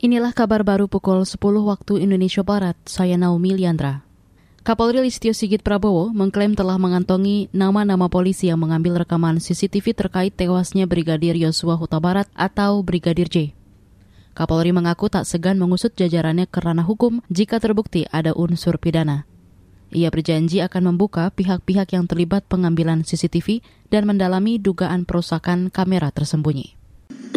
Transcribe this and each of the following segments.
Inilah kabar baru pukul 10 waktu Indonesia Barat. Saya Naomi Liandra. Kapolri Listio Sigit Prabowo mengklaim telah mengantongi nama-nama polisi yang mengambil rekaman CCTV terkait tewasnya Brigadir Yosua Huta Barat atau Brigadir J. Kapolri mengaku tak segan mengusut jajarannya ke ranah hukum jika terbukti ada unsur pidana. Ia berjanji akan membuka pihak-pihak yang terlibat pengambilan CCTV dan mendalami dugaan perusakan kamera tersembunyi.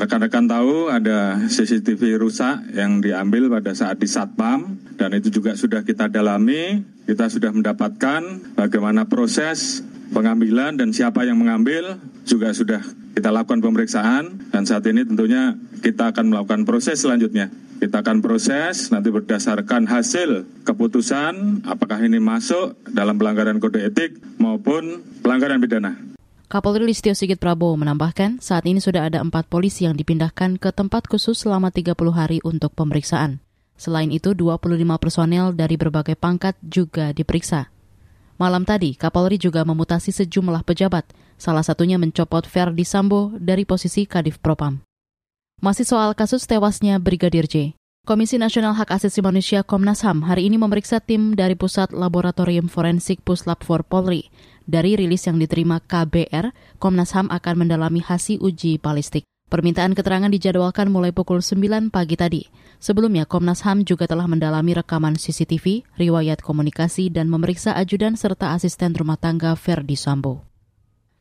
Rekan-rekan tahu ada CCTV rusak yang diambil pada saat di Satpam dan itu juga sudah kita dalami. Kita sudah mendapatkan bagaimana proses pengambilan dan siapa yang mengambil juga sudah kita lakukan pemeriksaan dan saat ini tentunya kita akan melakukan proses selanjutnya. Kita akan proses nanti berdasarkan hasil keputusan apakah ini masuk dalam pelanggaran kode etik maupun pelanggaran pidana. Kapolri Listio Sigit Prabowo menambahkan saat ini sudah ada empat polisi yang dipindahkan ke tempat khusus selama 30 hari untuk pemeriksaan. Selain itu, 25 personel dari berbagai pangkat juga diperiksa. Malam tadi, Kapolri juga memutasi sejumlah pejabat, salah satunya mencopot Ferdi Sambo dari posisi Kadif Propam. Masih soal kasus tewasnya Brigadir J. Komisi Nasional Hak Asasi Manusia Komnas HAM hari ini memeriksa tim dari Pusat Laboratorium Forensik Puslap 4 Polri. Dari rilis yang diterima KBR, Komnas HAM akan mendalami hasil uji balistik. Permintaan keterangan dijadwalkan mulai pukul 9 pagi tadi. Sebelumnya, Komnas HAM juga telah mendalami rekaman CCTV, riwayat komunikasi, dan memeriksa ajudan serta asisten rumah tangga Ferdi Sambo.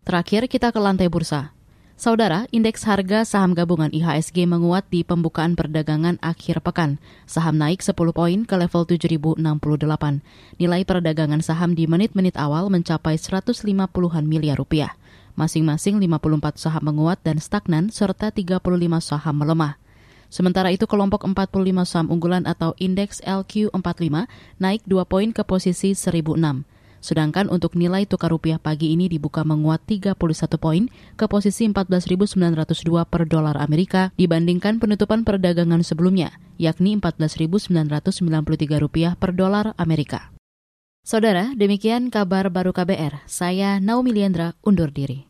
Terakhir, kita ke lantai bursa. Saudara, indeks harga saham gabungan IHSG menguat di pembukaan perdagangan akhir pekan. Saham naik 10 poin ke level 7.068. Nilai perdagangan saham di menit-menit awal mencapai 150-an miliar rupiah. Masing-masing 54 saham menguat dan stagnan serta 35 saham melemah. Sementara itu kelompok 45 saham unggulan atau indeks LQ45 naik 2 poin ke posisi 1006. Sedangkan untuk nilai tukar rupiah pagi ini dibuka menguat 31 poin ke posisi 14.902 per dolar Amerika dibandingkan penutupan perdagangan sebelumnya, yakni 14.993 rupiah per dolar Amerika. Saudara, demikian kabar baru KBR. Saya Naomi Liandra undur diri.